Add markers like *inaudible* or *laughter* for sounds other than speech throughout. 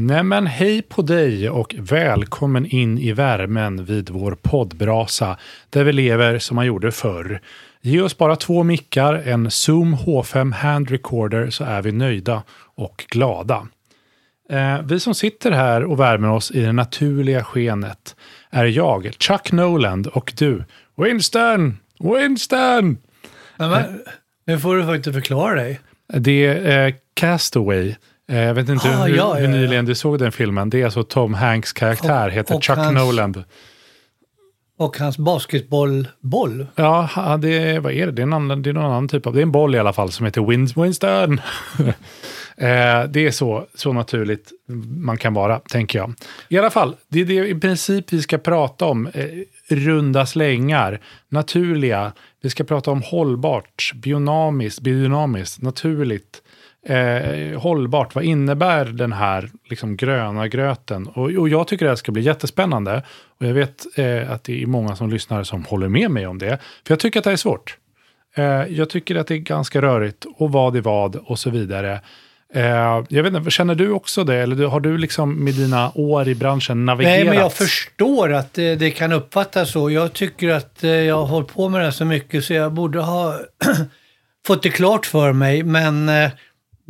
Nämen hej på dig och välkommen in i värmen vid vår poddbrasa där vi lever som man gjorde förr. Ge oss bara två mickar, en Zoom H5 Hand Recorder så är vi nöjda och glada. Eh, vi som sitter här och värmer oss i det naturliga skenet är jag, Chuck Noland och du, Winston! Winston! Men, nu får du faktiskt förklara dig. Det är eh, Castaway. Eh, Jag vet inte Ah, hur, ja, hur nyligen du såg den filmen. Det är alltså Tom Hanks karaktär, Och- heter och Chuck hans- Noland. Och hans basketbollboll. Ja, det vad är det? Det är, annan, det är någon annan typ av, det är en boll i alla fall som heter Win, Winston. *laughs* eh, det är så, så naturligt man kan vara, tänker jag. I alla fall, det är det i princip vi ska prata om. Eh, runda slängar, naturliga. Vi ska prata om hållbart, biodynamiskt, biodynamiskt naturligt. Eh, hållbart, vad innebär den här liksom, gröna gröten? Och, och jag tycker det här ska bli jättespännande. Och jag vet eh, att det är många som lyssnar som håller med mig om det. För jag tycker att det här är svårt. Eh, jag tycker att det är ganska rörigt och vad är vad och så vidare. Eh, jag vet inte, känner du också det? Eller har du liksom med dina år i branschen navigerat? Nej, men jag förstår att det, det kan uppfattas så. Jag tycker att eh, jag har hållit på med det här så mycket så jag borde ha *clears throat* fått det klart för mig. Men eh,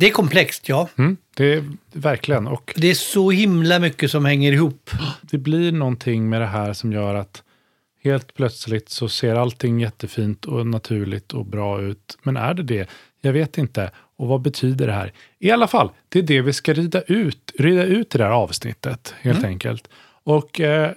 det är komplext, ja. Mm, det är verkligen. Och Det är så himla mycket som hänger ihop. det blir någonting med det här som gör att helt plötsligt så ser allting jättefint och naturligt och bra ut. Men är det det? Jag vet inte. Och vad betyder det här? I alla fall, det är det vi ska rida ut, rida ut i det här avsnittet, helt enkelt. Och eh,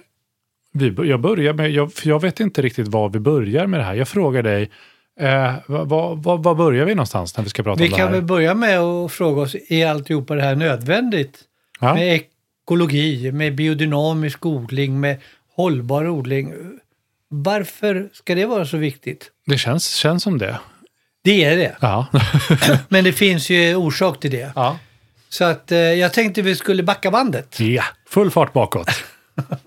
vi, jag börjar med, jag, för jag vet inte riktigt var vi börjar med det här. Jag frågar dig, eh, vad, vad, vad börjar vi någonstans när vi ska prata Vi om det kan här? väl börja med att fråga oss, är alltihopa det här nödvändigt? Ja? Med ekologi, med biodynamisk odling, med hållbar odling. Varför ska det vara så viktigt? Det känns, känns som det. Det är det. Ja. *laughs* Men det finns ju orsak till det. ja. Så att eh, jag tänkte vi skulle backa bandet. ja, full fart bakåt. *laughs*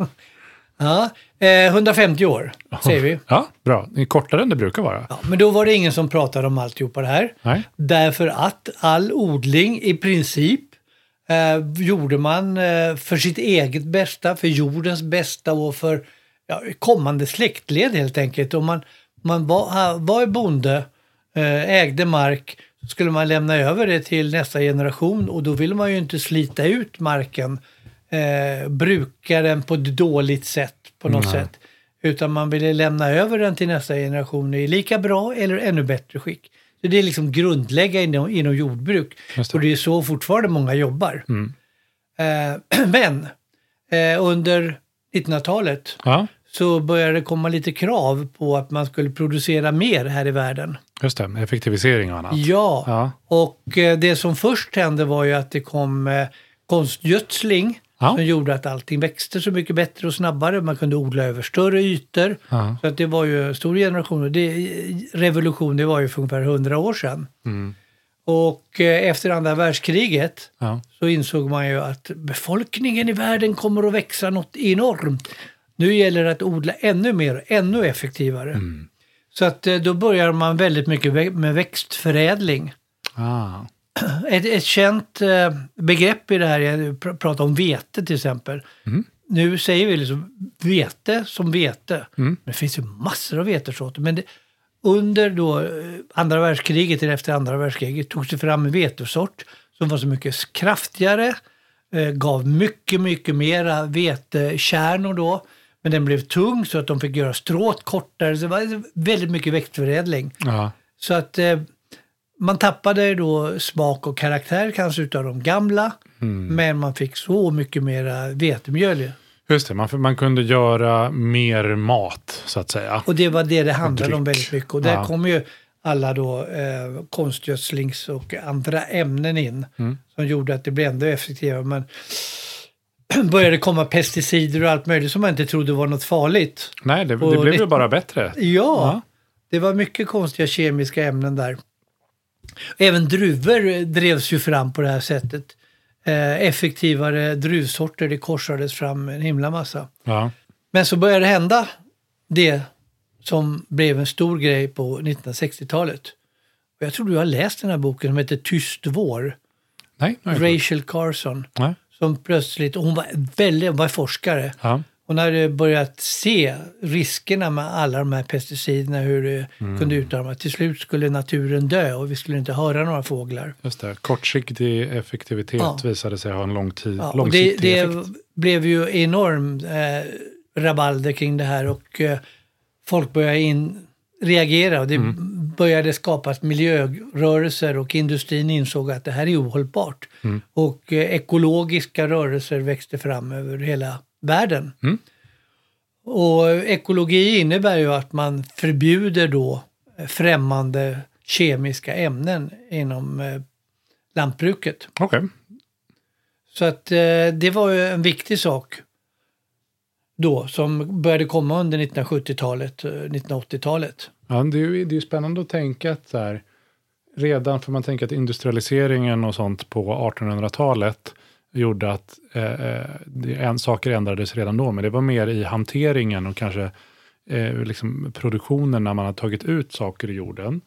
Ja, eh, 150 år säger vi. Ja, bra. Det är kortare än det brukar vara. Ja, men då var det ingen som pratade om alltihopa det här. Nej. Därför att all odling i princip eh, gjorde man eh, för sitt eget bästa, för jordens bästa och för ja, kommande släktled helt enkelt. Om man, man var, var bonde, eh, ägde mark, skulle man lämna över det till nästa generation och då ville man ju inte slita ut marken, eh, bruka den på ett dåligt sätt på något Nej. sätt. Utan man ville lämna över den till nästa generation i lika bra eller ännu bättre skick. Så det är liksom grundläggande inom, inom jordbruk. Det. Och det är så fortfarande många jobbar. Mm. Eh, *clears throat* men eh, under 1900-talet Ja, så började det komma lite krav på att man skulle producera mer här i världen. just det. Effektivisering och annat. Ja, Ja. och eh, det som först hände var ju att det kom eh, konstgödsling Ja. som gjorde att allting växte så mycket bättre och snabbare. Man kunde odla över större ytor. Ja. Så att det var ju en stor generation. Det, revolution, det var ju för ungefär 100 år sedan. Mm. Och eh, efter andra världskriget Ja. så insåg man ju att befolkningen i världen kommer att växa något enormt. Nu gäller det att odla ännu mer, ännu effektivare. Mm. Så att eh, då börjar man väldigt mycket med växtförädling. Ah. *clears throat* Ett, ett känt eh, begrepp i det här, jag pr- pratar om vete till exempel. Mm. Nu säger vi liksom vete som vete. Mm. Men det finns ju massor av vetesorter. Men det, under då eh, andra världskriget, eller efter andra världskriget, togs det fram en vetesort som var så mycket kraftigare, eh, gav mycket, mycket mera vetekärnor då. Men den blev tung så att de fick göra strået kortare. Så det var väldigt mycket växtförädling. Ja. Så att man tappade då smak och karaktär kanske utav de gamla. Men man fick så mycket mera vetemjöl. Just det, man, man kunde göra mer mat så att säga. Och det var det det handlade om väldigt mycket. Och där Ja. kom ju alla då eh, konstgödslings och andra ämnen in. Mm. Som gjorde att det blev ändå effektivare. Men *clears throat* började komma pesticider och allt möjligt som man inte trodde var något farligt. Nej, det, det blev ju bara bättre. Ja, Ja. det var mycket konstiga kemiska ämnen där. Även druvor drevs ju fram på det här sättet. Eh, effektivare druvsorter, det korsades fram en himla massa. Ja. Men så började det hända det som blev en stor grej på 1960-talet. Och jag tror du har läst den här boken som heter Tyst vår. Nej. Rachel Carson. nej. Som plötsligt, hon var väldigt, hon var forskare. Ja. Hon hade börjat se riskerna med alla de här pesticiderna, hur det Mm. kunde utarmas. Till slut skulle naturen dö och vi skulle inte höra några fåglar. Just det. Kortsiktig effektivitet Ja. visade sig ha en lång tid, Ja, och det, långsiktig det effekt. blev ju enorm eh, rabalder kring det här och eh, folk började in, reagera och det Mm. började skapas miljörörelser och industrin insåg att det här är ohållbart. Mm. Och eh, ekologiska rörelser växte fram över hela världen. Mm. Och ekologi innebär ju att man förbjuder då eh, främmande kemiska ämnen inom eh, lantbruket. Okej. Så att eh, det var ju en viktig sak då som började komma under 1970-talet, eh, 1980-talet. Ja, det är ju det är spännande att tänka att så här, redan, för man tänker att industrialiseringen och sånt på 1800-talet gjorde att eh, eh, en, saker ändrades redan då, men det var mer i hanteringen och kanske eh, liksom produktionen när man har tagit ut saker i jorden.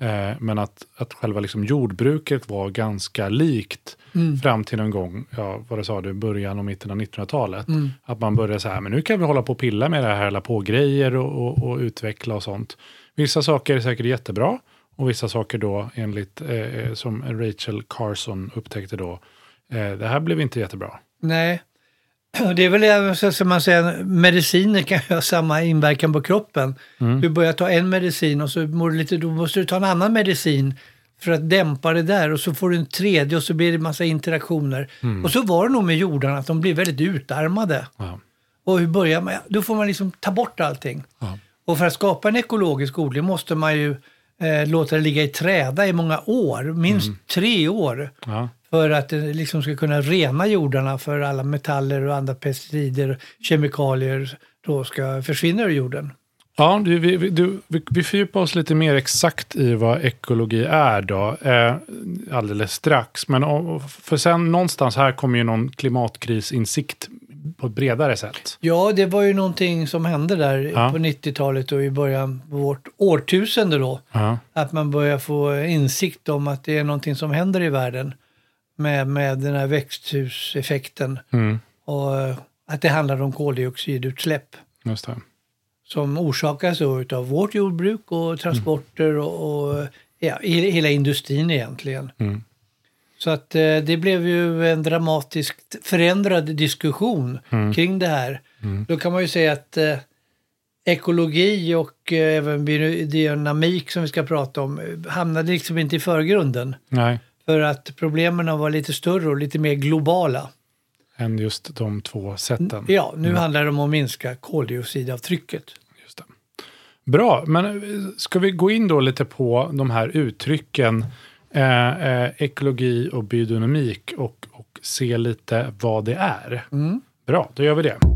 Eh, men att, att själva liksom jordbruket var ganska likt fram till någon gång, ja, vad det sa du, början och mitten av 1900-talet. Att man började så här, men nu kan vi hålla på och pilla med det här, hålla på grejer och, och, och utveckla och sånt. Vissa saker är säkert jättebra och vissa saker då enligt, eh, som Rachel Carson upptäckte då, eh, det här blev inte jättebra. Nej, *clears throat* det är väl även så som man säger, mediciner kan *laughs* ha samma inverkan på kroppen. Du börjar ta en medicin och så mår du lite, då måste du ta en annan medicin för att dämpa det där och så får du en tredje och så blir det massa interaktioner. Och så var det nog med jordarna, att de blir väldigt utarmade. Ja. Och hur börjar man? Då får man liksom ta bort allting. Ja. Och för att skapa en ekologisk odling måste man ju eh, låta det ligga i träda i många år, minst tre år. Ja. För att det liksom ska kunna rena jordarna för alla metaller och andra pesticider, kemikalier då ska försvinna ur jorden. Ja, du, vi, du, vi, vi fördjupar oss lite mer exakt i vad ekologi är då, eh, alldeles strax. Men för sen någonstans här kommer ju någon klimatkrisinsikt på ett bredare sätt. Ja, det var ju någonting som hände där Ja. på 90-talet och i början på vårt årtusende då. Ja, Att man börjar få insikt om att det är någonting som händer i världen med, med den här växthuseffekten. mm, Och eh, att det handlar om koldioxidutsläpp just det. som orsakas då utav vårt jordbruk och transporter och, och ja, he- hela industrin egentligen. Mm. Så att eh, det blev ju en dramatiskt förändrad diskussion Mm. kring det här. Då kan man ju säga att eh, ekologi och även biodynamik som vi ska prata om hamnade liksom inte i förgrunden. Nej, För att problemen var lite större och lite mer globala. än just de två sätten. Ja, nu handlar det om att minska koldioxidavtrycket. Just det. Bra, men eh, ska vi gå in då lite på de här uttrycken eh, eh, ekologi och biodynamik och, och se lite vad det är. Mm. Bra, då gör vi det.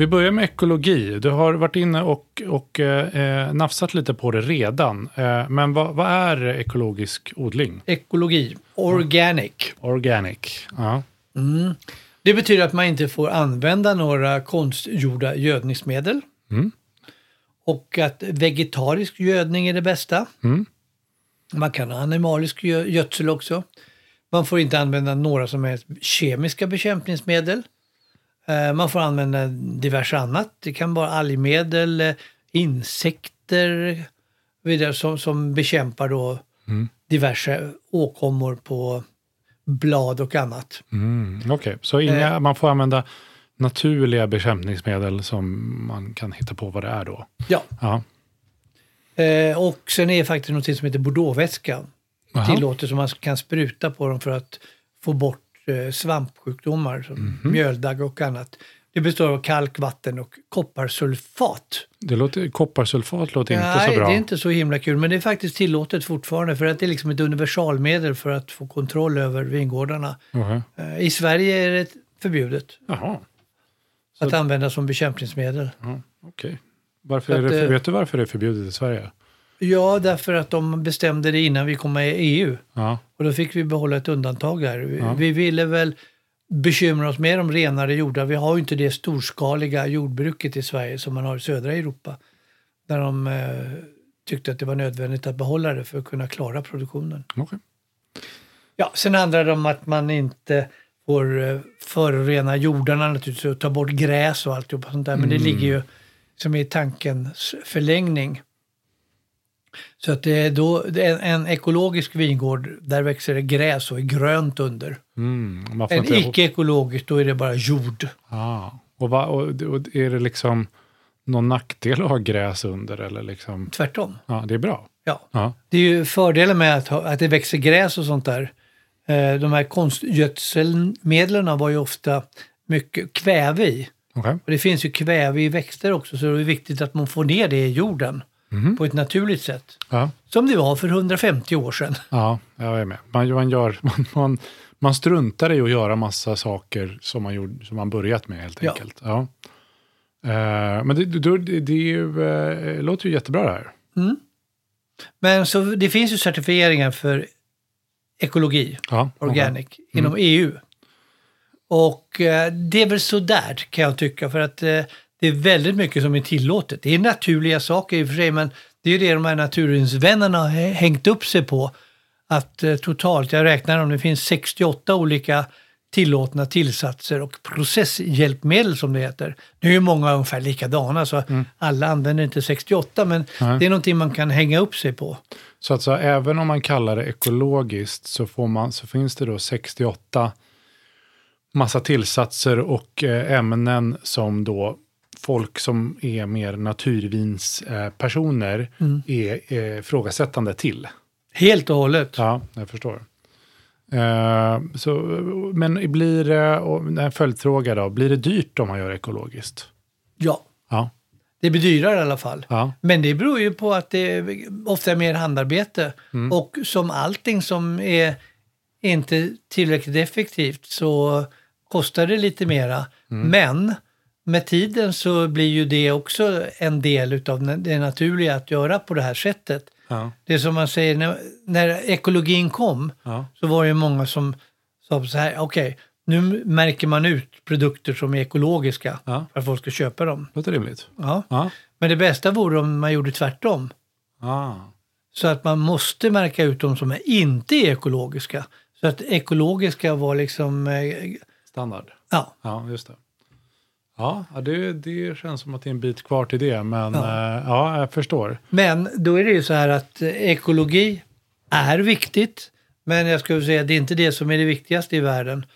Vi börjar med ekologi. Du har varit inne och, och eh, nafsat lite på det redan. Eh, men vad, vad är ekologisk odling? Ekologi, organic. Organic. Ja. Mm. Det betyder att man inte får använda några konstgjorda gödningsmedel. Mm. Och att vegetarisk gödning är det bästa. Mm. Man kan ha animalisk gö- gödsel också. Man får inte använda några som helst kemiska bekämpningsmedel. Eh, Man får använda diverse annat. Det kan vara algmedel, eh, insekter vidare, som, som bekämpar då Mm. diverse åkommor på blad och annat. Mm. Okej, så inga, man får använda naturliga bekämpningsmedel som man kan hitta på vad det är då? Ja. Ja. Eh, och sen är det faktiskt något som heter bordeauxvätska Jaha. tillåtet som man kan spruta på dem för att få bort eh, svampsjukdomar som Mhm. mjöldagg och annat. Det består av kalk, vatten och kopparsulfat. Det låter, kopparsulfat låter inte Nej, så bra. det är inte så himla kul, men det är faktiskt tillåtet fortfarande för att det är liksom ett universalmedel för att få kontroll över vingårdarna. Okej. Eh, I Sverige är det förbjudet att använda som bekämpningsmedel. okej. Varför Så är att, det, eh, vet du varför det är förbjudet i Sverige? Ja, därför att de bestämde det innan vi kom med i EU. Ja, Och då fick vi behålla ett undantag där. Vi, Ja. vi ville väl bekymra oss mer om renare jordar. Vi har ju inte det storskaliga jordbruket i Sverige som man har i södra Europa. Där de eh, tyckte att det var nödvändigt att behålla det för att kunna klara produktionen. okej. Ja, sen handlar det om att man inte får eh, förorena jordarna naturligtvis och ta bort gräs och alltihop sånt där. Men det ligger ju som i tankens förlängning. Så att det är då, det är en ekologisk vingård, där växer det gräs och är grönt under. Mm, En inte- icke-ekologisk, då är det bara jord. Ah. Och, va, och, och är det liksom någon nackdel att ha gräs under? Eller liksom, Tvärtom. ja, det är bra. Ja. Ja. Det är ju fördelen med att, ha, att det växer gräs och sånt där. Eh, de här konstgödselmedlen var ju ofta mycket kväve i. Okej. Och det finns ju kväve i växter också, så det är viktigt att man får ner det i jorden på ett naturligt sätt. Ja. Som det var för 150 år sedan. ja, jag är med. Man, man, gör, *laughs* man, man, man struntar i att göra massa saker som man, gjorde, som man börjat med helt Ja. enkelt. Ja. Eh, men det, det, det, det ju, eh, låter ju jättebra det här. Men så det finns ju certifieringar för ekologi, Ja, organic, inom EU. Och eh, det är väl sådär kan jag tycka, för att eh, det är väldigt mycket som är tillåtet. Det är naturliga saker i och för sig, men det är det de här naturvännerna har hä- hängt upp sig på. Att eh, totalt, jag räknar om det finns 68 olika tillåtna tillsatser och processhjälpmedel som det heter. Nu är ju många ungefär likadana så alla använder inte 68 men Nej. det är någonting man kan hänga upp sig på. Så att så, även om man kallar det ekologiskt så, får man, så finns det då 68 massa tillsatser och eh, ämnen som då folk som är mer naturvinspersoner personer är eh, ifrågasättande till. Helt och hållet. Ja, jag förstår. Eh, så, men blir det, och en följdfråga då, blir det dyrt om man gör ekologiskt? Ja, Ja, det blir dyrare i alla fall. ja, Men det beror ju på att det ofta är mer handarbete. Mm. Och som allting som är inte tillräckligt effektivt så kostar det lite mera. Mm. Men med tiden så blir ju det också en del av det naturliga att göra på det här sättet. ja, Det är som man säger, när, när ekologin kom ja. så var det ju många som sa så här, okej, nu märker man ut produkter som är ekologiska Ja. för att folk ska köpa dem. Låter rimligt. Ja. Ja, Men det bästa vore om man gjorde tvärtom. ah. Så att man måste märka ut de som är inte är ekologiska. Så att ekologiska var liksom, eh, standard. ja, Ja, just det. Ja, det, det känns som att det är en bit kvar till det, men Ja. ja, ja jag förstår. Men då är det ju så här att eh, ekologi är viktigt. Men jag skulle säga att det är inte det som är det viktigaste i världen.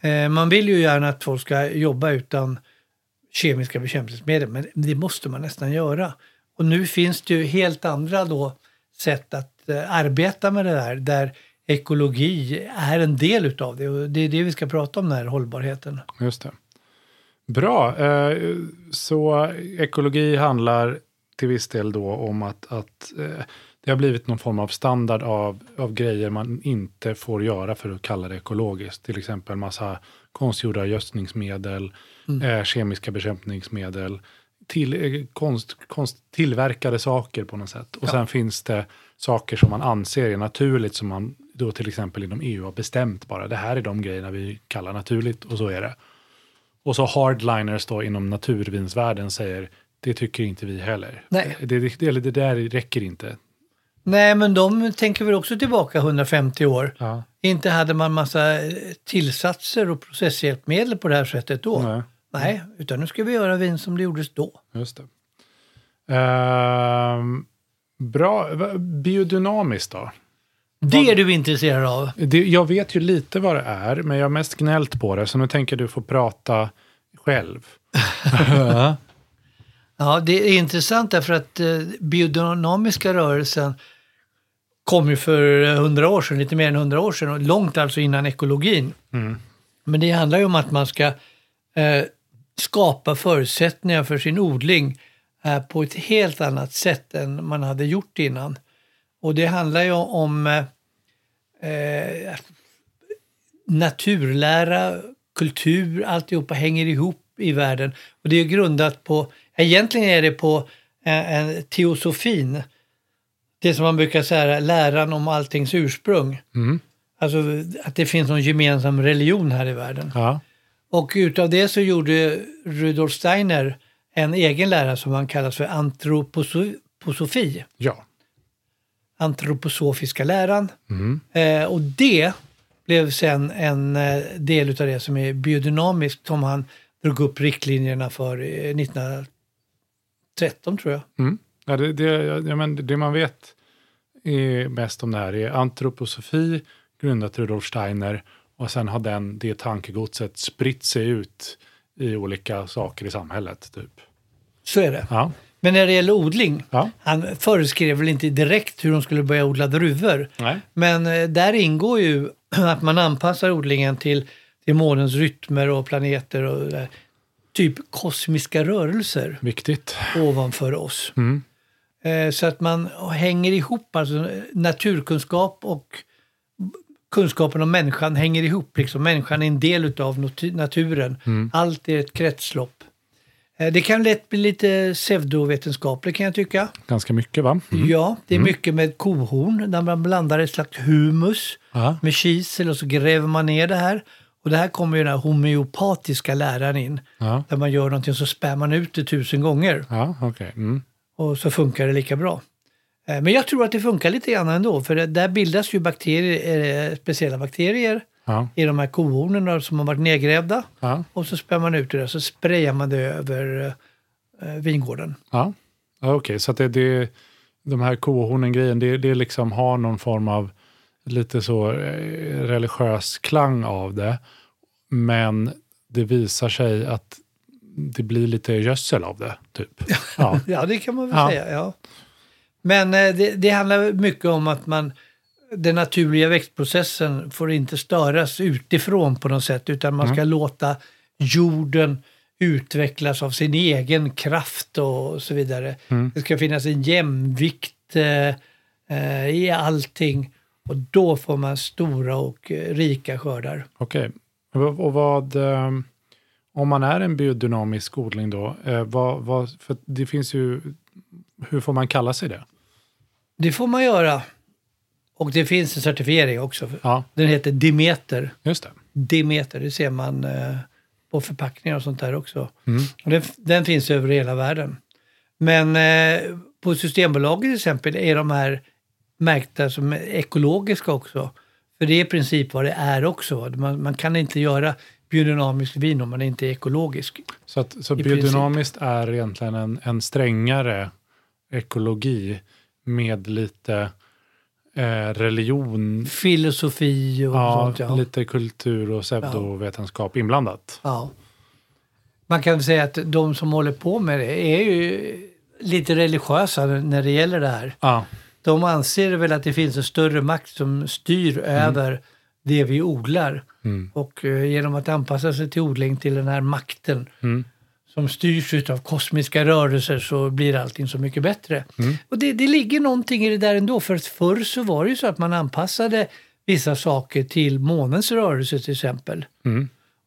Eh, Man vill ju gärna att folk ska jobba utan kemiska bekämpningsmedel, men det måste man nästan göra. Och nu finns det ju helt andra då sätt att eh, arbeta med det där, där ekologi är en del utav det. Och det är det vi ska prata om, den här hållbarheten. Just det. Bra, eh, så ekologi handlar till viss del då om att, att eh, det har blivit någon form av standard av, av grejer man inte får göra för att kalla det ekologiskt. Till exempel massa konstgjorda gödsningsmedel, eh, kemiska bekämpningsmedel, till, konst, konst, tillverkade saker på något sätt. Och sen finns det saker som man anser är naturligt som man då till exempel inom EU har bestämt bara. Det här är de grejerna vi kallar naturligt och så är det. Och så hardliners då inom naturvinsvärlden säger det tycker inte vi heller. Nej. Det, det, det där räcker inte. Nej, men de tänker väl också tillbaka 150 år. Ja. Inte hade man massa eh, tillsatser och processhjälpmedel på det här sättet då. Nej. Nej, utan nu ska vi göra vin som det gjordes då. Just det. Ehm, bra. Biodynamiskt då? Det är du intresserad av. Det, jag vet ju lite vad det är, men jag har mest gnällt på det. Så nu tänker du få prata själv. *laughs* Ja, det är intressant därför att eh, biodynamiska rörelsen kom ju för hundra år sedan, lite mer än hundra år sedan, långt alltså innan ekologin. Men det handlar ju om att man ska eh, skapa förutsättningar för sin odling eh, på ett helt annat sätt än man hade gjort innan. Och det handlar ju om eh, naturlära, kultur, alltihopa hänger ihop i världen. Och det är grundat på, egentligen är det på eh, en teosofin, det som man brukar säga, läran om alltings ursprung. Mm. Alltså att det finns någon gemensam religion här i världen. Ja. Och utav det så gjorde Rudolf Steiner en egen lära som han kallar för antroposofi, ja. Antroposofiska läran. Mm. Eh, och det blev sen en eh, del utav det som är biodynamiskt som han drog upp riktlinjerna för eh, 1913 tror jag. Mm. Ja, det, det, ja, men det man vet är mest om det här är antroposofi, grundat Rudolf Steiner, och sen har den, det tankegodset spritt sig ut i olika saker i samhället. Typ. Så är det. Ja. Men när det gäller odling, Ja. han föreskrev väl inte direkt hur de skulle börja odla druvor. Nej. Men eh, där ingår ju *clears throat* att man anpassar odlingen till, till månens rytmer och planeter och eh, typ kosmiska rörelser Viktigt. ovanför oss. Mm. Eh, Så att man hänger ihop, alltså naturkunskap och kunskapen om människan hänger ihop. Liksom. Människan är en del natu- naturen. Allt är ett kretslopp. Eh, Det kan lätt bli lite pseudovetenskapligt kan jag tycka. Ganska mycket va? Ja, det är mycket med kohorn där man blandar ett slags humus Ja. med kisel och så gräver man ner det här. Och det här kommer ju den här homeopatiska läran in. Ja, Där man gör någonting så spär man ut det tusen gånger ja okej. Mm. och så funkar det lika bra. Eh, Men jag tror att det funkar lite grann ändå, för där bildas ju bakterier, eh, speciella bakterier Ja, i de här kohornen som har varit nedgrävda. ja, Och så spär man ut det där, så sprayar man det över eh, vingården. ja. ja okej. Så att det, det, de här kohornen-grejen, det, det liksom har någon form av lite så eh, religiös klang av det. Men det visar sig att det blir lite gödsel av det, typ. *laughs* Ja, Ja, det kan man väl säga. Ja. Men eh, det, det handlar mycket om att man, den naturliga växtprocessen får inte störas utifrån på något sätt, utan man ska låta jorden utvecklas av sin egen kraft och så vidare. Det ska finnas en jämvikt eh, eh, i allting och då får man stora och eh, rika skördar. okej. Och och vad, eh, om man är en biodynamisk odling då, vad, vad, för det finns ju, hur får man kalla sig det? Det får man göra. Och det finns en certifiering också. Ja, Den heter Demeter. just det. Demeter, det ser man eh, på förpackningar och sånt där också. Mm. Och den, den finns över hela världen. Men eh, på Systembolaget till exempel är de här märkta som ekologiska också. För det är i princip vad det är också. Man, man kan inte göra biodynamiskt vin om man inte är ekologisk. Så, att, så biodynamiskt är egentligen en, en strängare ekologi med lite eh, religion, Filosofi och ja, sånt. Ja. lite kultur och pseudovetenskap inblandat. Ja. Man kan säga att de som håller på med det är ju lite religiösa när det gäller det här. Ja, De anser väl att det finns en större makt som styr över det vi odlar. Mm. Och eh, genom att anpassa sig till odling till den här makten Mm. Som styrs av kosmiska rörelser så blir allting så mycket bättre. Och det, det ligger någonting i det där ändå, för att förr så var det ju så att man anpassade vissa saker till månens rörelse till exempel.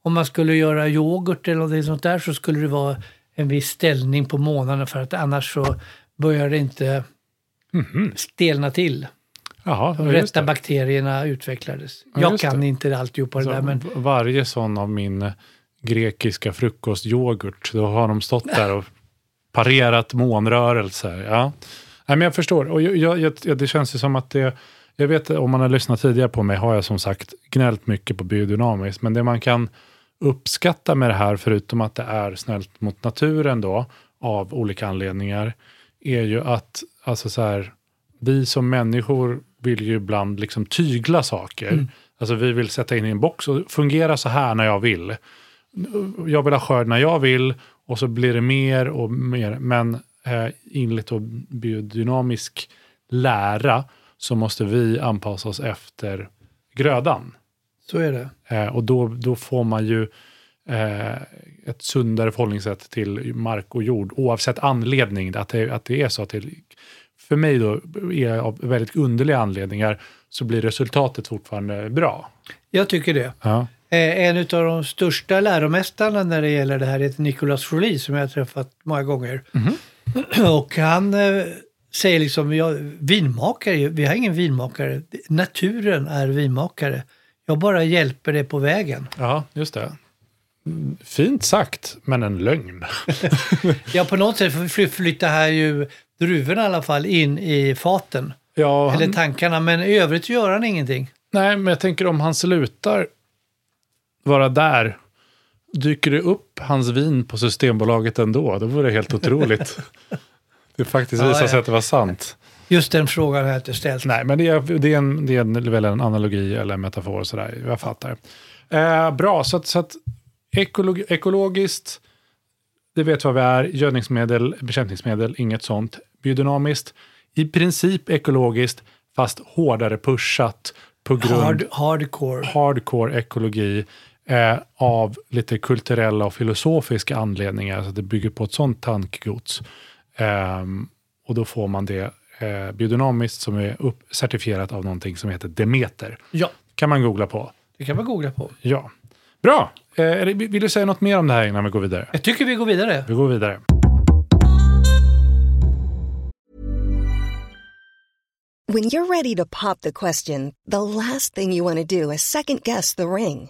Om man skulle göra yoghurt eller något sånt där så skulle det vara en viss ställning på månaden för att annars så börjar det inte stelna till. Jaha, De rätta det. bakterierna utvecklades. Ja, Jag kan det. inte alltihop på det Så där men Varje sån av min eh, grekiska frukostyoghurt, då har de stått där och parerat månrörelser. Ja. Nej, men jag förstår. Och jag, jag, jag, ja, det känns ju som att det... Jag vet, om man har lyssnat tidigare på mig, har jag som sagt gnällt mycket på biodynamiskt. Men det man kan uppskatta med det här, förutom att det är snällt mot naturen då, av olika anledningar, är ju att alltså så här, vi som människor vill ju ibland liksom tygla saker. Alltså vi vill sätta in i en box och fungera så här när jag vill. Jag vill ha skörd när jag vill och så blir det mer och mer. Men eh, enligt biodynamisk lära så måste vi anpassa oss efter grödan. så är det. Eh, och då, då får man ju eh, ett sundare förhållningssätt till mark och jord oavsett anledning. Att det, att det är så att det, för mig då, är av väldigt underliga anledningar så blir resultatet fortfarande bra. Jag tycker det. Ja. Eh, En av de största läromästarna när det gäller det här heter Nicolas Joly som jag har träffat många gånger. *clears throat* Och han eh, säger liksom, ja, vinmakare, vi har ingen vinmakare, naturen är vinmakare. Jag bara hjälper dig på vägen. ja, just det. Mm, Fint sagt, men en lögn. *laughs* Ja, på något sätt fly- flyttar här ju druvorna i alla fall in i faten. Ja, han, Eller tankarna, men i övrigt gör han ingenting. nej, men jag tänker om han slutar vara där, dyker det upp hans vin på Systembolaget ändå? Då vore det helt *laughs* otroligt. det faktiskt Ja, visar ja. sig att det var sant. Just den frågan har jag inte ställt. Nej, men det är, det är, en, det är en, väl en analogi eller en metafor och sådär. Jag fattar. Eh, bra, så att, så att ekolog, ekologiskt, det vet vad vi är. Gödningsmedel, bekämpningsmedel, inget sånt. Biodynamiskt, i princip ekologiskt, fast hårdare pushat på grund Hard, hardcore. hardcore ekologi eh, av lite kulturella och filosofiska anledningar. Så det bygger på ett sånt tankegods. Ehm, och då får man det eh, biodynamiskt som är upp, certifierat av någonting som heter Demeter. Ja, kan man googla på. det kan man googla på. Ja. Bra! Eh, vill du säga något mer om det här innan vi går vidare? Jag tycker vi går vidare. Vi går vidare. When you're ready to pop the question, the last thing you want to do is second guess the ring.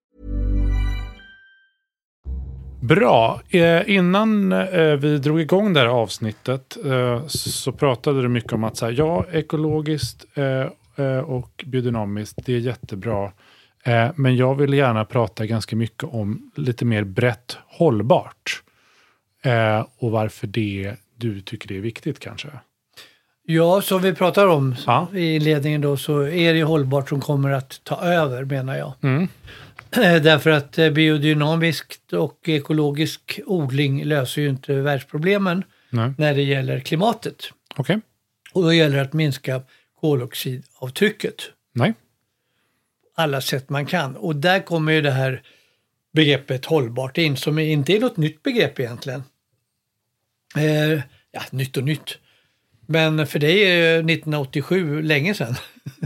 Bra. Eh, innan eh, vi drog igång det här avsnittet eh, så pratade du mycket om att så här, ja, ekologiskt eh, eh, och biodynamiskt, det är jättebra. Eh, men jag vill gärna prata ganska mycket om lite mer brett hållbart. Och varför det du tycker det är viktigt kanske. Ja, som vi pratar om Ja. i inledningen då så är det hållbart som kommer att ta över menar jag. Mm. Därför att eh, biodynamiskt och ekologisk odling löser ju inte världsproblemen Nej. när det gäller klimatet. Okej. Och då gäller det att minska koldioxidavtrycket Nej. alla sätt man kan. Och där kommer ju det här begreppet hållbart in som inte är något nytt begrepp egentligen. Eh, ja, nytt och nytt. Men för dig är 1987 länge sedan.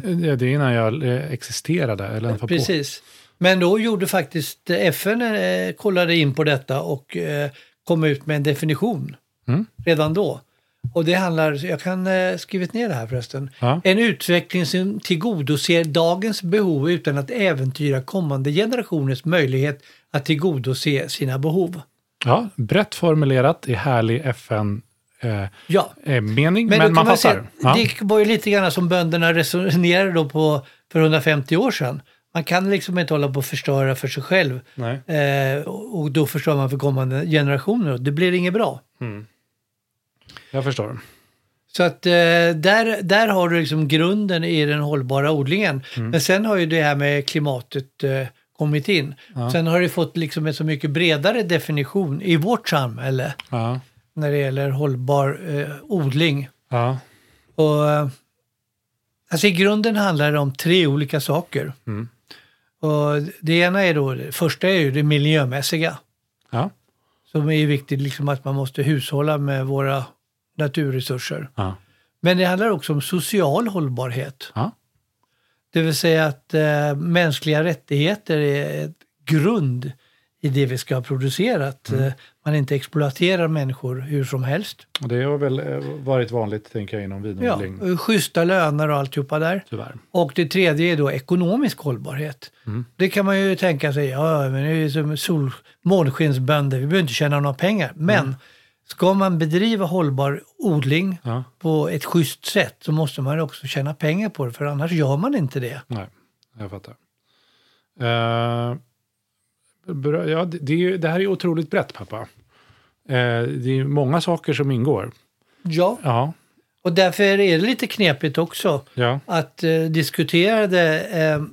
Ja, Det är innan jag eh, existerade. Eller var på. Men då gjorde faktiskt FN, eh, kollade in på detta och eh, kom ut med en definition Mm. redan då. Och det handlar, jag kan eh, skrivit ner det här förresten. Ja. En utveckling som tillgodoser dagens behov utan att äventyra kommande generationers möjlighet att tillgodose sina behov. Ja, brett formulerat i härlig FN eh, Ja, eh, mening, men, men, man man fattar. säga, Ja. det var ju lite grann som bönderna resonerade då på för 150 år sedan. Man kan liksom inte hålla på och förstöra för sig själv. Eh, och och då förstör man för kommande generationer. Det blir inget bra. Jag förstår. Så att eh, där, där har du liksom grunden i den hållbara odlingen. Mm. Men sen har ju det här med klimatet eh, kommit in. Sen har det fått liksom en så mycket bredare definition i vårt samhälle Ja. när det gäller hållbar eh, odling. Ja. Och, eh, alltså I grunden handlar det om tre olika saker. Mm. Och det ena är då, det första är ju det miljömässiga. Ja. Som är viktigt, liksom att man måste hushålla med våra naturresurser. Ja. Men det handlar också om social hållbarhet. Ja. Det vill säga att eh, mänskliga rättigheter är ett grund i det vi ska ha producerat. Mm. Eh, man inte exploaterar människor hur som helst. Och det har väl eh, varit vanligt, tänker jag, inom Ja, vinodling. och schyssta löner och alltihopa där. Tyvärr. Och det tredje är då ekonomisk hållbarhet. Mm. Det kan man ju tänka sig, ja men det är ju som sol, månskensbönder, vi behöver inte tjäna några pengar. Men ska man bedriva hållbar odling Mm. Ja. på ett schysst sätt så måste man också tjäna pengar på det, för annars gör man inte det. Nej, jag fattar. Bra, ja, det, är det här är otroligt brett, pappa. Eh, det är många saker som ingår. Ja, Ja, och därför är det lite knepigt också ja, att eh, diskutera det eh,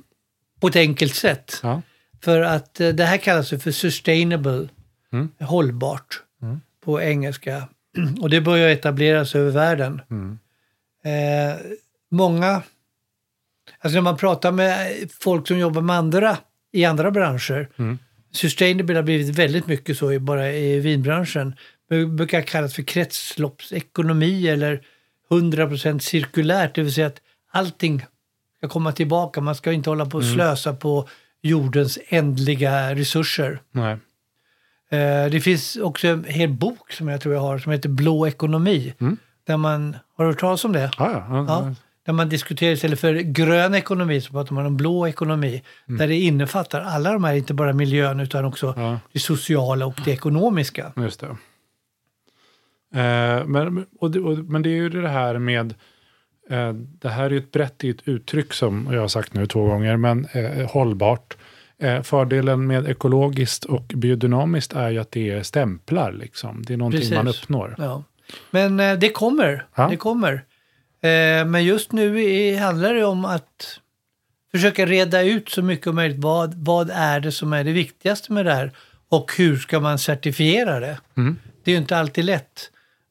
på ett enkelt sätt. ja. För att det här kallas för sustainable, Mm. hållbart på engelska. *clears throat* Och det börjar etableras över världen. Mm. Många, alltså när man pratar med folk som jobbar med andra i andra branscher, Mm. Sustainable har blivit väldigt mycket så i, bara i vinbranschen. Det brukar kallas för kretsloppsekonomi eller 100% cirkulärt, det vill säga att allting ska komma tillbaka. Man ska inte hålla på och slösa på jordens ändliga resurser. Nej. Eh, det finns också en hel bok som jag tror jag har som heter Blå ekonomi. Där man, har du hört talas om det? Ja, ja. ja. Där man diskuterar istället för grön ekonomi så pratar man om blå ekonomi. Där det innefattar alla de här, inte bara miljön utan också Ja. det sociala och det ekonomiska. Just det. Eh, men, och det och, men det är ju det här med, eh, det här är ju ett brett ett uttryck som jag har sagt nu två gånger, men eh, hållbart. Eh, fördelen med ekologiskt och biodynamiskt är ju att det är stämplar. Liksom. Det är någonting Precis. man uppnår. Ja. Men eh, det kommer, Ja. det kommer. Eh, men just nu handlar det om att försöka reda ut så mycket som möjligt. Vad, vad är det som är det viktigaste med det här? Och hur ska man certifiera det? Mm. Det är ju inte alltid lätt.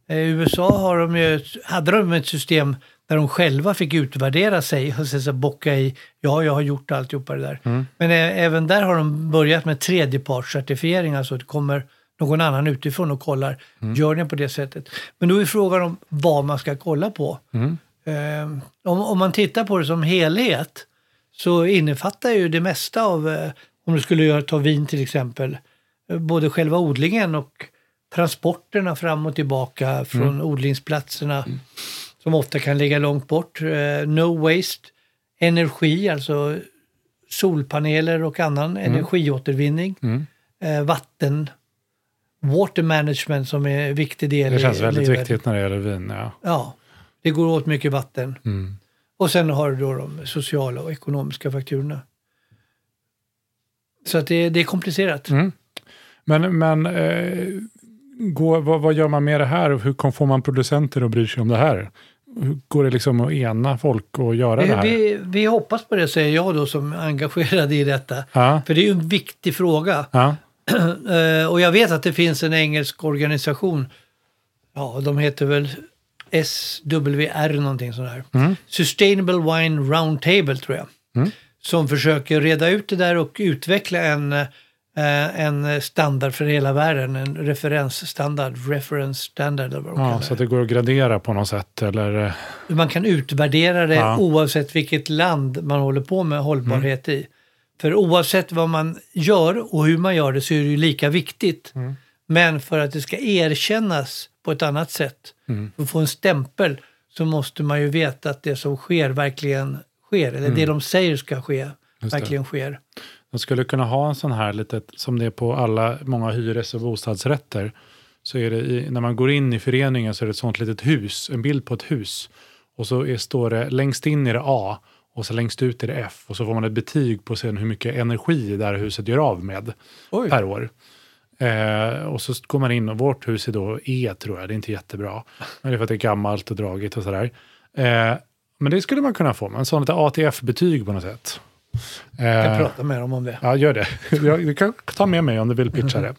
Eh, I USA har de ju, hade de ett system där de själva fick utvärdera sig och sen så bocka i, ja, jag har gjort alltihopa det där. Men ä- även där har de börjat med tredjepartscertifiering, alltså det kommer någon annan utifrån och kollar, gör ni på det sättet? Men då är frågan om vad man ska kolla på. Eh, om, om man tittar på det som helhet så innefattar ju det mesta av, eh, om du skulle göra, ta vin till exempel, eh, både själva odlingen och transporterna fram och tillbaka från odlingsplatserna som ofta kan ligga långt bort. Eh, no waste, energi, alltså solpaneler och annan energiåtervinning. Eh, vatten, water management som är en viktig del Det känns i väldigt livet. viktigt när det gäller vin. Ja. Ja, det går åt mycket vatten. Mm. Och sen har du då de sociala och ekonomiska fakturorna. Så att det, det är komplicerat. Mm. Men, men eh, går, vad, vad gör man med det här? Hur får man producenter att bry sig om det här? Hur går det liksom att ena folk och göra det Vi, här? vi, vi hoppas på det, säger jag då som är engagerad i detta. Ja, För det är ju en viktig fråga. ja, och jag vet att det finns en engelsk organisation, ja de heter väl SWR någonting sånt där. Mm. Sustainable Wine Roundtable tror jag. Som försöker reda ut det där och utveckla en, eh, en standard för hela världen. En referensstandard, reference standard eller vad ja, så att det. går att gradera på något sätt. Eller, eh, Man kan utvärdera det Ja. oavsett vilket land man håller på med hållbarhet i. För oavsett vad man gör och hur man gör det så är det ju lika viktigt. Men för att det ska erkännas på ett annat sätt, för att få en stämpel, så måste man ju veta att det som sker verkligen sker. Eller det de säger ska ske, det. verkligen sker. Man skulle kunna ha en sån här litet, som det är på alla, många hyres och bostadsrätter. Så är det i, när man går in i föreningen så är det ett sånt litet hus, en bild på ett hus. Och så är, står det, längst in är det A och så längst ut är det F. Och så får man ett betyg på sen hur mycket energi det här huset gör av med Oj. per år. Eh, och så går man in och vårt hus är då E tror jag, det är inte jättebra. Men det är för att det är gammalt och dragigt och sådär. Eh, men det skulle man kunna få, med en sån lite ATF-betyg på något sätt. Jag kan Eh, prata med dem om det. Ja, gör det. *laughs* Jag, du kan ta med mig om du vill pitcha det.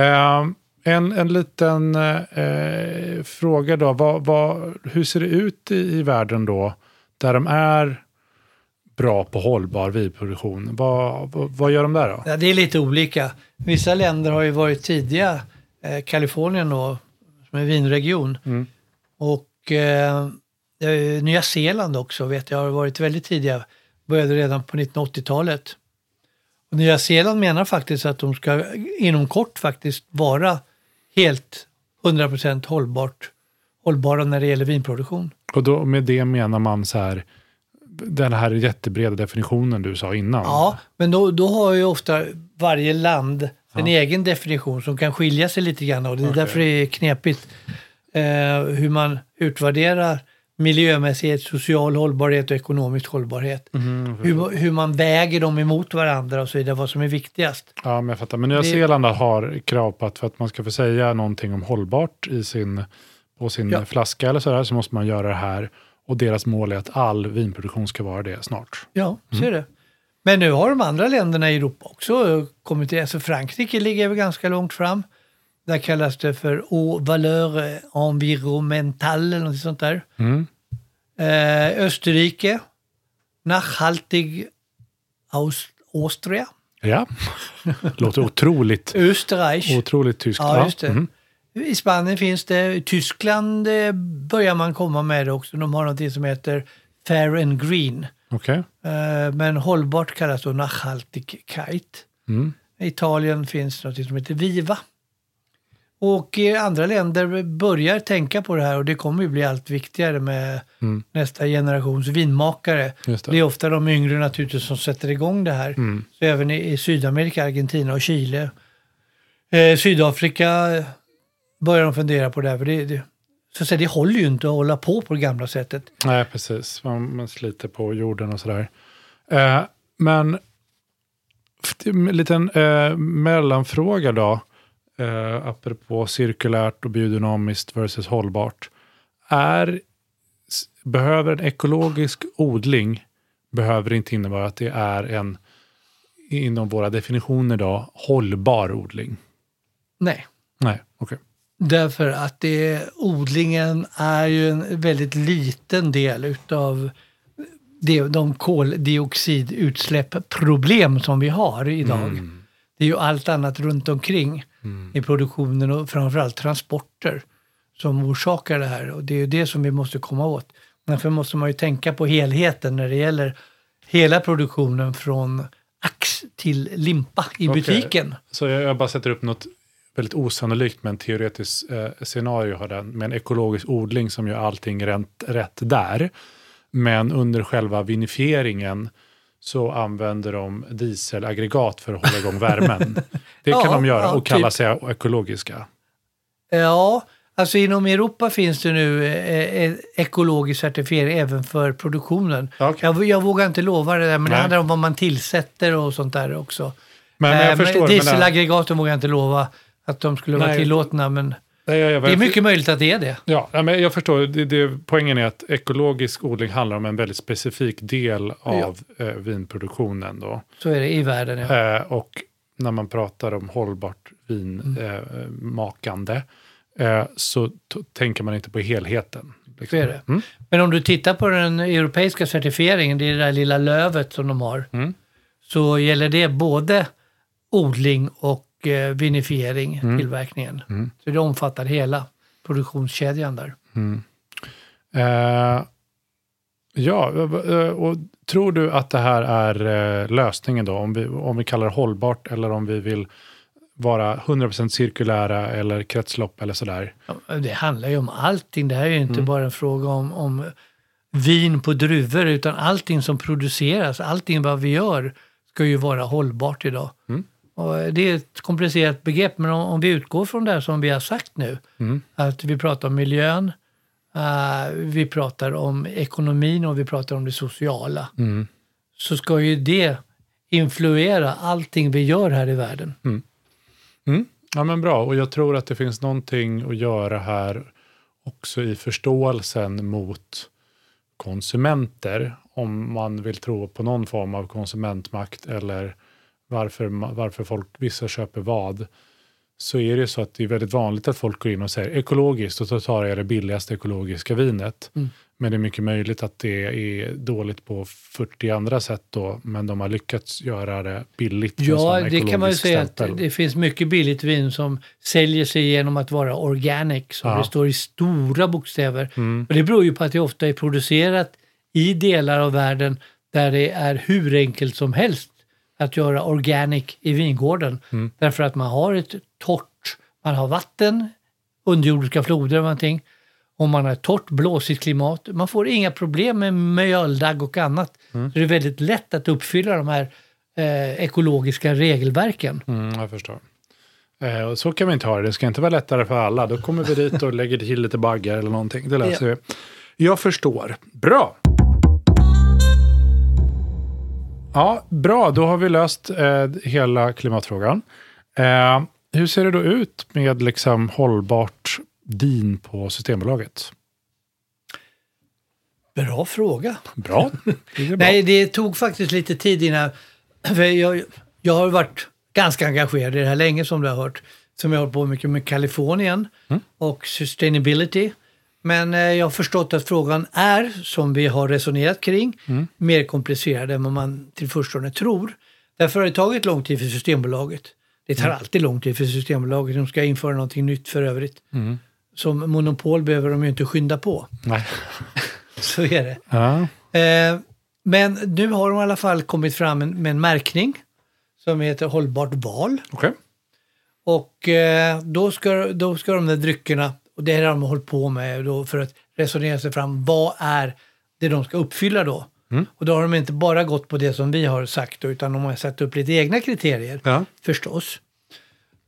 Eh, en, en liten eh, fråga då. Vad, vad, hur ser det ut i, i världen då, där de är bra på hållbar vinproduktion? Vad, vad, gör de där då? Ja, det är lite olika. Vissa länder har ju varit tidiga. Eh, Kalifornien då, som är vinregion. Mm. Och eh, Nya Zeeland också vet jag har varit väldigt tidiga. Började redan på 1980-talet. Och Nya Zeeland menar faktiskt att de ska inom kort faktiskt vara helt 100% hållbart, hållbara när det gäller vinproduktion. Och då, med det menar man så här, den här jättebreda definitionen du sa innan. Ja, men då, då har ju ofta varje land en egen definition som kan skilja sig lite grann och det är Okej. därför det är knepigt eh, hur man utvärderar miljömässighet, social hållbarhet och ekonomisk hållbarhet. Mhm, Hur, hur man väger dem emot varandra och så vidare, vad som är viktigast. Ja, men jag fattar. Men Nya Det- Zeeland har krav på att för att man ska få säga någonting om hållbart i sin, på sin Ja. flaska eller sådär så måste man göra det här. Och deras mål är att all vinproduktion ska vara det snart. Ja, så är det. Men nu har de andra länderna i Europa också kommit till, alltså Frankrike ligger väl ganska långt fram. Där kallas det för Eau valeur environnementale eller något sånt där. Mm. Eh, Österrike, Nachhaltig Aus Austria, Ja, *laughs* låter otroligt, Österreich. otroligt tyskt. Ja, just det. mhm. I Spanien finns det, i Tyskland eh, börjar man komma med det också. De har något som heter Fair and Green. Okej. Eh, men hållbart kallas då Nachhaltigkeit. Mm. I Italien finns något som heter Viva. Och i andra länder börjar tänka på det här och det kommer ju bli allt viktigare med Mm. nästa generations vinmakare. Det. Det är ofta de yngre naturligtvis som sätter igång det här. Mm. Så även i, Sydamerika, Argentina och Chile. Eh, Sydafrika eh, börjar de fundera på det här. För det, det, så att säga, det håller ju inte att hålla på på det gamla sättet. Nej, precis. Man, man sliter på jorden och sådär. Eh, men en liten eh, mellanfråga då. Eh, apropå cirkulärt och biodynamiskt versus hållbart. Är, behöver en ekologisk odling behöver inte innebära att det är en inom våra definitioner då hållbar odling? Nej. Nej. Därför att det, odlingen är ju en väldigt liten del utav det, de koldioxidutsläppsproblem som vi har idag. Det är ju allt annat runt omkring i produktionen och framförallt transporter som orsakar det här. Och det är ju det som vi måste komma åt. Därför måste man ju tänka på helheten när det gäller hela produktionen från ax till limpa i Okej. butiken. Så jag, jag bara sätter upp något väldigt osannolikt men teoretiskt eh, scenario har den, med en ekologisk odling som gör allting rätt, rätt där. Men under själva vinifieringen så använder de dieselaggregat för att hålla igång värmen. *laughs* Det kan Ja, de göra och kalla typ. sig ekologiska. Ja, alltså inom Europa finns det nu eh, eh, ekologisk certifiering även för produktionen. Okej. Jag, jag vågar inte lova det där, men det Nej. handlar om vad man tillsätter och sånt där också. Men, men jag Eh, förstår. men- Dieselaggregaten vågar jag inte lova att de skulle vara Nej. tillåtna, men Nej, jag- jag- det är mycket möjligt att det är det. Ja, ja, men jag förstår. Det, det, poängen är att ekologisk odling handlar om en väldigt specifik del av eh, vinproduktionen. Då. Så är det i världen. Ja. Eh, och när man pratar om hållbart vinmakande eh, makande, eh, så tänker man inte på helheten. liksom. Är det. Mm. Men om du tittar på den europeiska certifieringen, det är det där lilla lövet som de har, Mm. så gäller det både odling och eh, vinifiering, Mm. tillverkningen. Så det omfattar hela produktionskedjan där. Eh, ja, eh, och tror du att det här är eh, lösningen då? Om vi, om vi kallar det hållbart eller om vi vill vara 100% cirkulära eller kretslopp eller sådär? Det handlar ju om allting. Det här är ju inte Mm. bara en fråga om, om vin på druvor, utan allting som produceras, allting vad vi gör ska ju vara hållbart idag. Mm. Och det är ett komplicerat begrepp, men om, om vi utgår från det som vi har sagt nu, Mm. att vi pratar om miljön, eh, vi pratar om ekonomin och vi pratar om det sociala, Mm. så ska ju det influera allting vi gör här i världen. Mm. Ja, men bra. Och jag tror att det finns någonting att göra här också i förståelsen mot konsumenter. Om man vill tro på någon form av konsumentmakt eller varför, varför folk, vissa köper vad. Så är det så att det är väldigt vanligt att folk går in och säger ekologiskt och så tar jag det billigaste ekologiska vinet. Mm. Men det är mycket möjligt att det är dåligt på 40 andra sätt då, men de har lyckats göra det billigt. Ja, det kan man ju säga att det finns mycket billigt vin som säljer sig genom att vara organic, som Ja. det står i stora bokstäver. Mm. Och det beror ju på att det ofta är producerat i delar av världen där det är hur enkelt som helst att göra organic i vingården. Mm. Därför att man har ett torrt, man har vatten, underjordiska floder och någonting. Och man har ett torrt, blåsigt klimat. Man får inga problem med mjöldagg och annat. Mm. Så det är väldigt lätt att uppfylla de här eh, ekologiska regelverken. Mm, jag förstår. Eh, och så kan vi inte ha det. Det ska inte vara lättare för alla. Då kommer vi dit och lägger till lite baggar eller någonting. Det *laughs* löser vi. Jag förstår. Bra! Ja, bra. Då har vi löst eh, hela klimatfrågan. Eh, hur ser det då ut med liksom hållbart vin på Systembolaget? Bra fråga. Bra. *laughs* Det bra. Nej, det tog faktiskt lite tid innan... För jag, jag har varit ganska engagerad i det här länge som du har hört. Som jag har hållit på mycket med Kalifornien och sustainability. Men eh, jag har förstått att frågan är, som vi har resonerat kring, mer komplicerad än vad man till förstone tror. Därför har det tagit lång tid för Systembolaget. Det tar alltid lång tid för Systembolaget. De ska införa någonting nytt för övrigt. Som monopol behöver de ju inte skynda på. *laughs* Så är det. Ja. Eh, men nu har de i alla fall kommit fram med en märkning som heter Hållbart val. Okej. Och eh, då, ska, då ska de där dryckerna, och det har de hållit på med då för att resonera sig fram, vad är det de ska uppfylla då? Och då har de inte bara gått på det som vi har sagt då, utan de har satt upp lite egna kriterier Ja. förstås.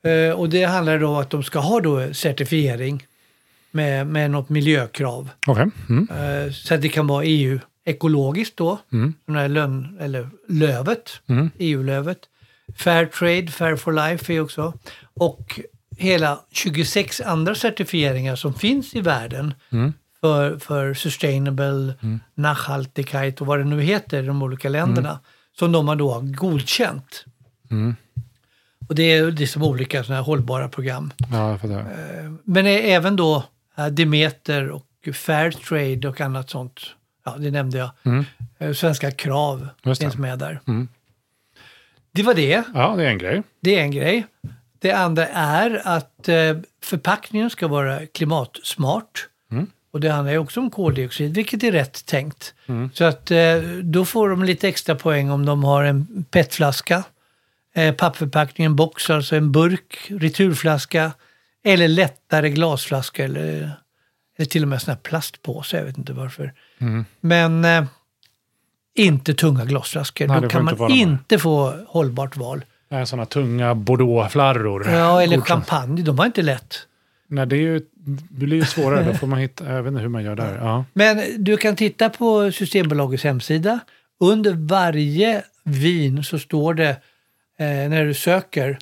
Eh, och det handlar då om att de ska ha då certifiering med, med något miljökrav. Okej. Mm. Eh, Så att det kan vara EU ekologiskt då, den här lön, eller lövet, EU-lövet. Fair Trade, Fair for Life är också. Och hela 26 andra certifieringar som finns i världen för, för Sustainable, Nachhaltigkeit och vad det nu heter i de olika länderna. Som de har då godkänt. Och det är liksom olika sådana här hållbara program. Ja, jag fattar. Men är även då eh, Demeter och Fairtrade och annat sånt. Ja, det nämnde jag. Eh, Svenska krav Mm. Det. finns med där. Mm. Det var det. Ja, det är en grej. Det är en grej. Det andra är att eh, förpackningen ska vara klimatsmart. Mm. Och det handlar ju också om koldioxid, vilket är rätt tänkt. Så att eh, då får de lite extra poäng om de har en petflaska, eh, pappförpackning, en box, alltså en burk, returflaska eller lättare glasflaska eller, eller till och med sån här plastpåse, jag vet inte varför. Men eh, inte tunga glasflaskor. Nej, då kan man inte få hållbart val. Sådana tunga bordeauxflarror. Ja, eller Godkänt. champagne, de var inte lätt. Nej, det, är ju, det blir ju svårare. Då får man hitta, jag vet inte hur man gör där. Ja. Men du kan titta på Systembolagets hemsida. Under varje vin så står det eh, när du söker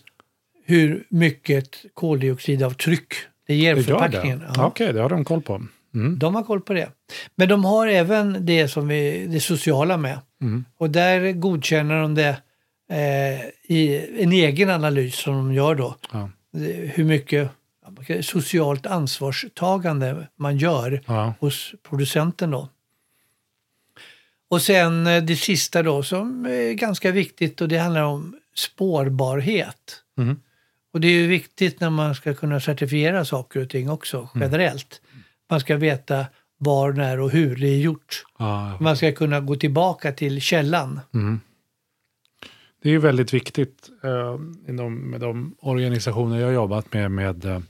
hur mycket koldioxidavtryck det ger Det förpackningen. det? Ja. Okej, det har de koll på. Mm. De har koll på det. Men de har även det som vi, det sociala med. Mm. Och där godkänner de det eh, i en egen analys som de gör då. Ja. Hur mycket socialt ansvarstagande man gör Ja. hos producenten då. Och sen eh, det sista då som är ganska viktigt och det handlar om spårbarhet. Mhm. Och det är ju viktigt när man ska kunna certifiera saker och ting också generellt. Man ska veta var, när och hur det är gjort. Ja, Man ska kunna gå tillbaka till källan. Det är väldigt viktigt eh, inom, med de organisationer jag har jobbat med, med eh,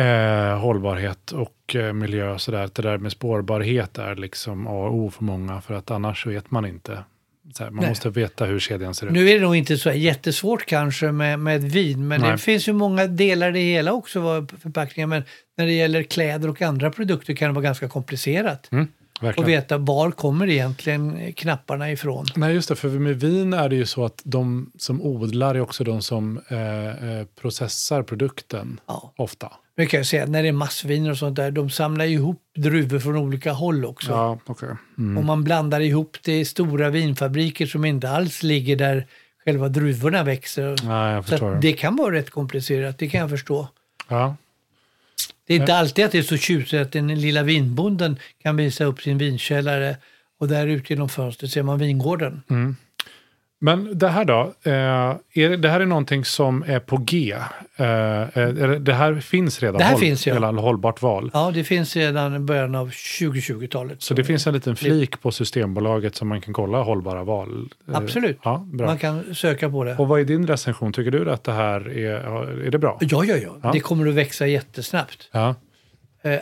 eh, hållbarhet och eh, miljö och sådär. att Det där med spårbarhet är liksom A och O för många, för att annars vet man inte. Så här, man Nej. måste veta hur kedjan ser ut. Nu är det nog inte så jättesvårt kanske med, med vin, men Nej. det finns ju många delar i det hela också, förpackningar. Men när det gäller kläder och andra produkter kan det vara ganska komplicerat. Mm, Och verkligen. veta var kommer egentligen knapparna ifrån. Nej, just det. För med vin är det ju så att de som odlar är också de som eh, eh, processar produkten Ja. ofta. Men kan jag säga, när det är massviner och sånt där, de samlar ihop druvor från olika håll också. Ja, okej. Mm. Och man blandar ihop det i stora vinfabriker som inte alls ligger där själva druvorna växer. Jag Så det kan vara rätt komplicerat, det kan jag förstå. Ja. Det är inte alltid att det är så tjusigt att den lilla vinbonden kan visa upp sin vinkällare och där ute genom fönstret ser man vingården. Mm. Men det här då, eh, är det, här är någonting som är på G? Eh, det, här finns redan? Det här finns, ja. Eller hållbart val. Ja, det finns sedan i början av 2020-talet. Så det finns en liten flik på Systembolaget som man kan kolla hållbara val? Eh, Absolut. Ja, bra. Man kan söka på det. Och vad är din recension? Tycker du att det här är, är det bra? Ja, ja, ja, Ja. Det kommer att växa jättesnabbt. Ja.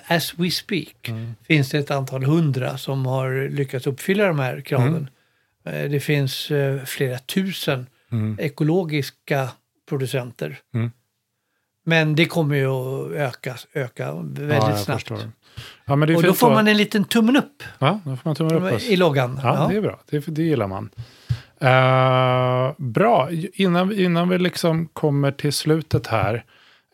As we speak Mm. finns det ett antal hundra som har lyckats uppfylla de här kraven. Mm. Eh, det finns eh, flera tusen ekologiska producenter. Mm. Men det kommer ju att öka, öka väldigt ja, snabbt. förstår. Ja, men det är Och då får man en liten tummen upp Ja, då får man tumma upp i loggan. Ja, det är bra. Det, det gillar man. Eh, bra, innan, innan vi liksom kommer till slutet här.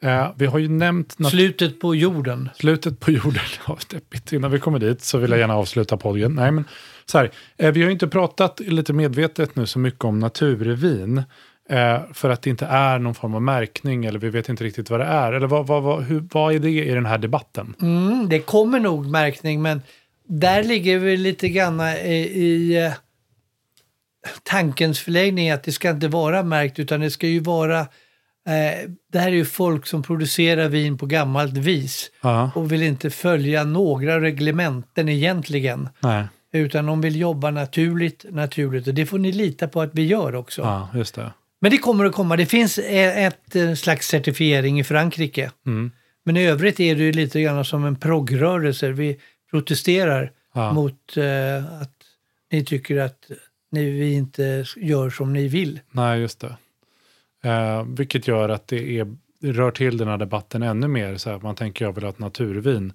Eh, vi har ju nämnt Slutet på jorden. slutet på jorden. *laughs* Ja, deppigt. Innan vi kommer dit så vill jag gärna avsluta podden. Nej, men så här, eh, vi har ju inte pratat lite medvetet nu så mycket om naturvin. Eh, för att det inte är någon form av märkning eller vi vet inte riktigt vad det är. Eller vad, vad, vad, hur, vad är det i den här debatten? Mm, det kommer nog märkning, men där ligger vi lite grann i, i eh, tankens förlängning att det ska inte vara märkt utan det ska ju vara eh, det här är ju folk som producerar vin på gammalt vis Ja, och vill inte följa några reglementen egentligen. nej. Utan de vill jobba naturligt, naturligt. Och det får ni lita på att vi gör också. Ja, just det. Men det kommer att komma. Det finns eh, ett eh, slags certifiering i Frankrike. Mm. Men i övrigt är det ju lite grann som en progrörelse. Vi protesterar Ja. mot eh, att ni tycker att ni, vi inte gör som ni vill. Nej, just det. Eh, vilket gör att det, är, rör till den här debatten ännu mer. Så här, man tänker jag vill ha ett naturvin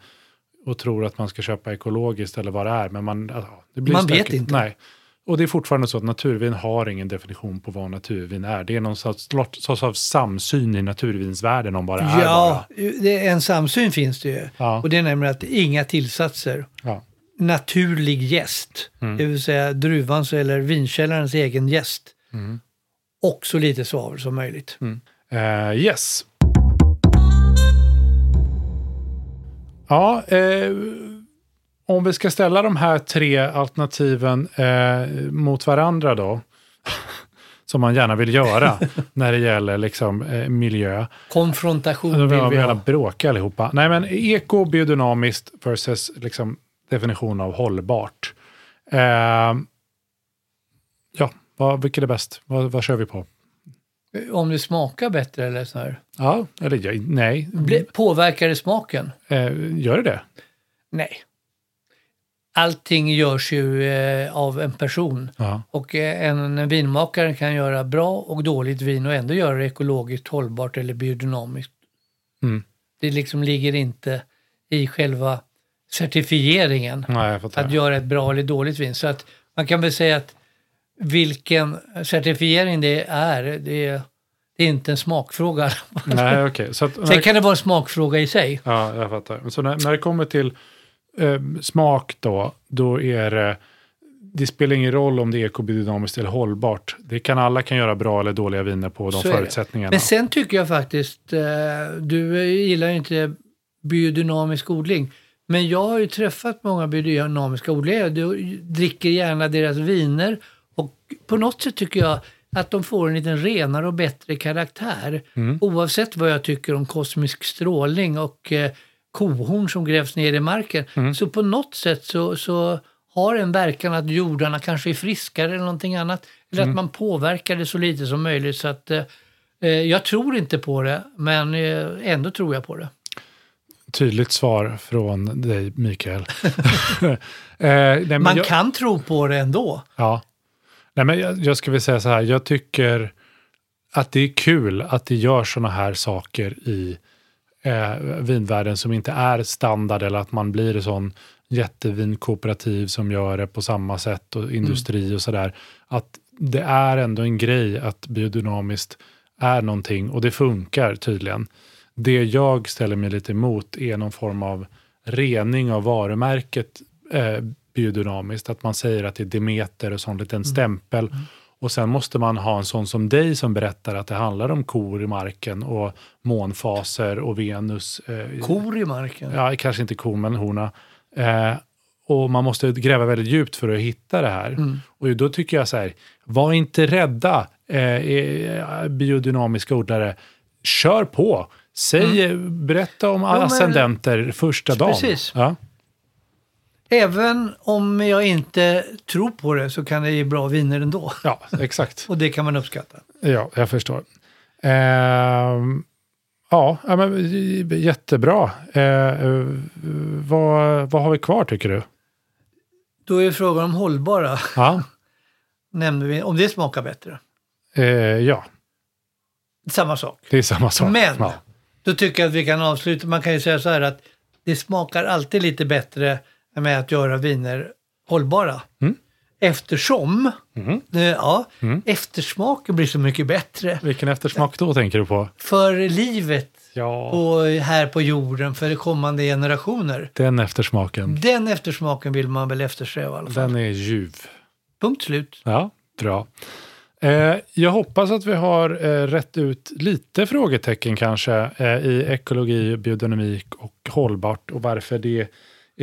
och tror att man ska köpa ekologiskt eller vad det är. Men man, ja, det blir Man vet inte. Nej. Och det är fortfarande så att naturvin har ingen definition på vad naturvin är. Det är någon sorts, sorts av samsyn i naturvinsvärlden om vad det är. Ja, bara. det, en samsyn finns det ju. Ja. Och det är nämligen att inga tillsatser. Ja. Naturlig gäst, Mm. det vill säga druvans eller vinkällarens egen gäst. Mm. Och så lite svavel som möjligt. Eh, yes. Ja, eh, om vi ska ställa de här tre alternativen eh, mot varandra då, *laughs* som man gärna vill göra *laughs* när det gäller liksom, eh, miljö. Konfrontation vill vill man vi gärna ha. bråka allihopa. Nej, men eko, biodynamiskt versus liksom, definition av hållbart. Vad, vilket är bäst? Vad, vad kör vi på? Om det smakar bättre eller så här. Ja, eller ja, nej. Bli- Påverkar det smaken? Eh, gör det det? Nej. Allting görs ju eh, av en person. Ja. Och eh, en, en vinmakare kan göra bra och dåligt vin och ändå göra det ekologiskt hållbart eller biodynamiskt. Mm. Det liksom ligger inte i själva certifieringen Nej, att göra ett bra eller dåligt vin. Så att man kan väl säga att vilken certifiering det är, det är, det är inte en smakfråga. Nej, okej. Så att, *laughs* Sen kan det vara en smakfråga i sig. Ja, jag fattar. Så när, när det kommer till eh, smak då, då är det, det spelar ingen roll om det är ekobiodynamiskt eller hållbart. Det kan alla kan göra bra eller dåliga viner på de förutsättningarna. Men sen tycker jag faktiskt, eh, du gillar ju inte biodynamisk odling, men jag har ju träffat många biodynamiska odlare. Du dricker gärna deras viner och på något sätt tycker jag att de får en liten renare och bättre karaktär. Mm. Oavsett vad jag tycker om kosmisk strålning och eh, kohorn som grävs ner i marken. Mm. Så på något sätt så, så har en verkan att jordarna kanske är friskare eller någonting annat. Eller Mm. att man påverkar det så lite som möjligt. Så att, eh, eh, jag tror inte på det, men eh, ändå tror jag på det. Tydligt svar från dig, Mikael. *laughs* *laughs* eh, nej, Man jag, kan tro på det ändå. Ja. Nej, men jag, jag ska väl säga så här, jag tycker att det är kul att det görs sådana här saker i eh, vinvärlden som inte är standard eller att man blir en sån jättevinkooperativ som gör det på samma sätt och industri och sådär. Att det är ändå en grej att biodynamiskt är någonting och det funkar tydligen. Det jag ställer mig lite emot är någon form av rening av varumärket eh, biodynamiskt. Att man säger att det är Demeter och sån liten stämpel. Och sen måste man ha en sån som dig som berättar att det handlar om kor i marken och månfaser och Venus. Eh, Kor i marken. Ja, kanske inte ko, men hona. Eh, och man måste gräva väldigt djupt för att hitta det här. Mm. Och då tycker jag så här, var inte rädda eh, eh, biodynamiska odlare. Kör på. Säg, eh, berätta om Mm. men- ascendenter första dagen. Precis. Ja. Även om jag inte tror på det så kan det ge bra viner ändå. ja, exakt. *laughs* Och det kan man uppskatta. Ja, jag förstår. Ehm, ja, men, jättebra. Eh, eh, vad, vad har vi kvar tycker du? Då är frågan om hållbara, Ja, *laughs* nämnde vi, om det smakar bättre. eh, ja Samma sak. det är samma sak. Men Ja. då tycker jag att vi kan avsluta. Man kan ju säga så här att det smakar alltid lite bättre med att göra viner hållbara. Mm. Eftersom Mhm. det, ja, Mm. eftersmaken blir så mycket bättre Vilken eftersmak då tänker du på? för livet Ja, på, här på jorden för kommande generationer. den eftersmaken. Den eftersmaken vill man väl eftersträva i alla fall. Den är ljuv. Punkt slut. Ja, bra. Eh, jag hoppas att vi har eh, rätt ut lite frågetecken kanske eh, i ekologi, biodynamik och hållbart och varför det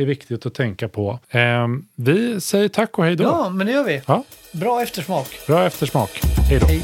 är viktigt att tänka på. Eh, vi säger tack och hej då. Ja, men det gör vi. Ja, Bra eftersmak. bra eftersmak. Hej då. Hej.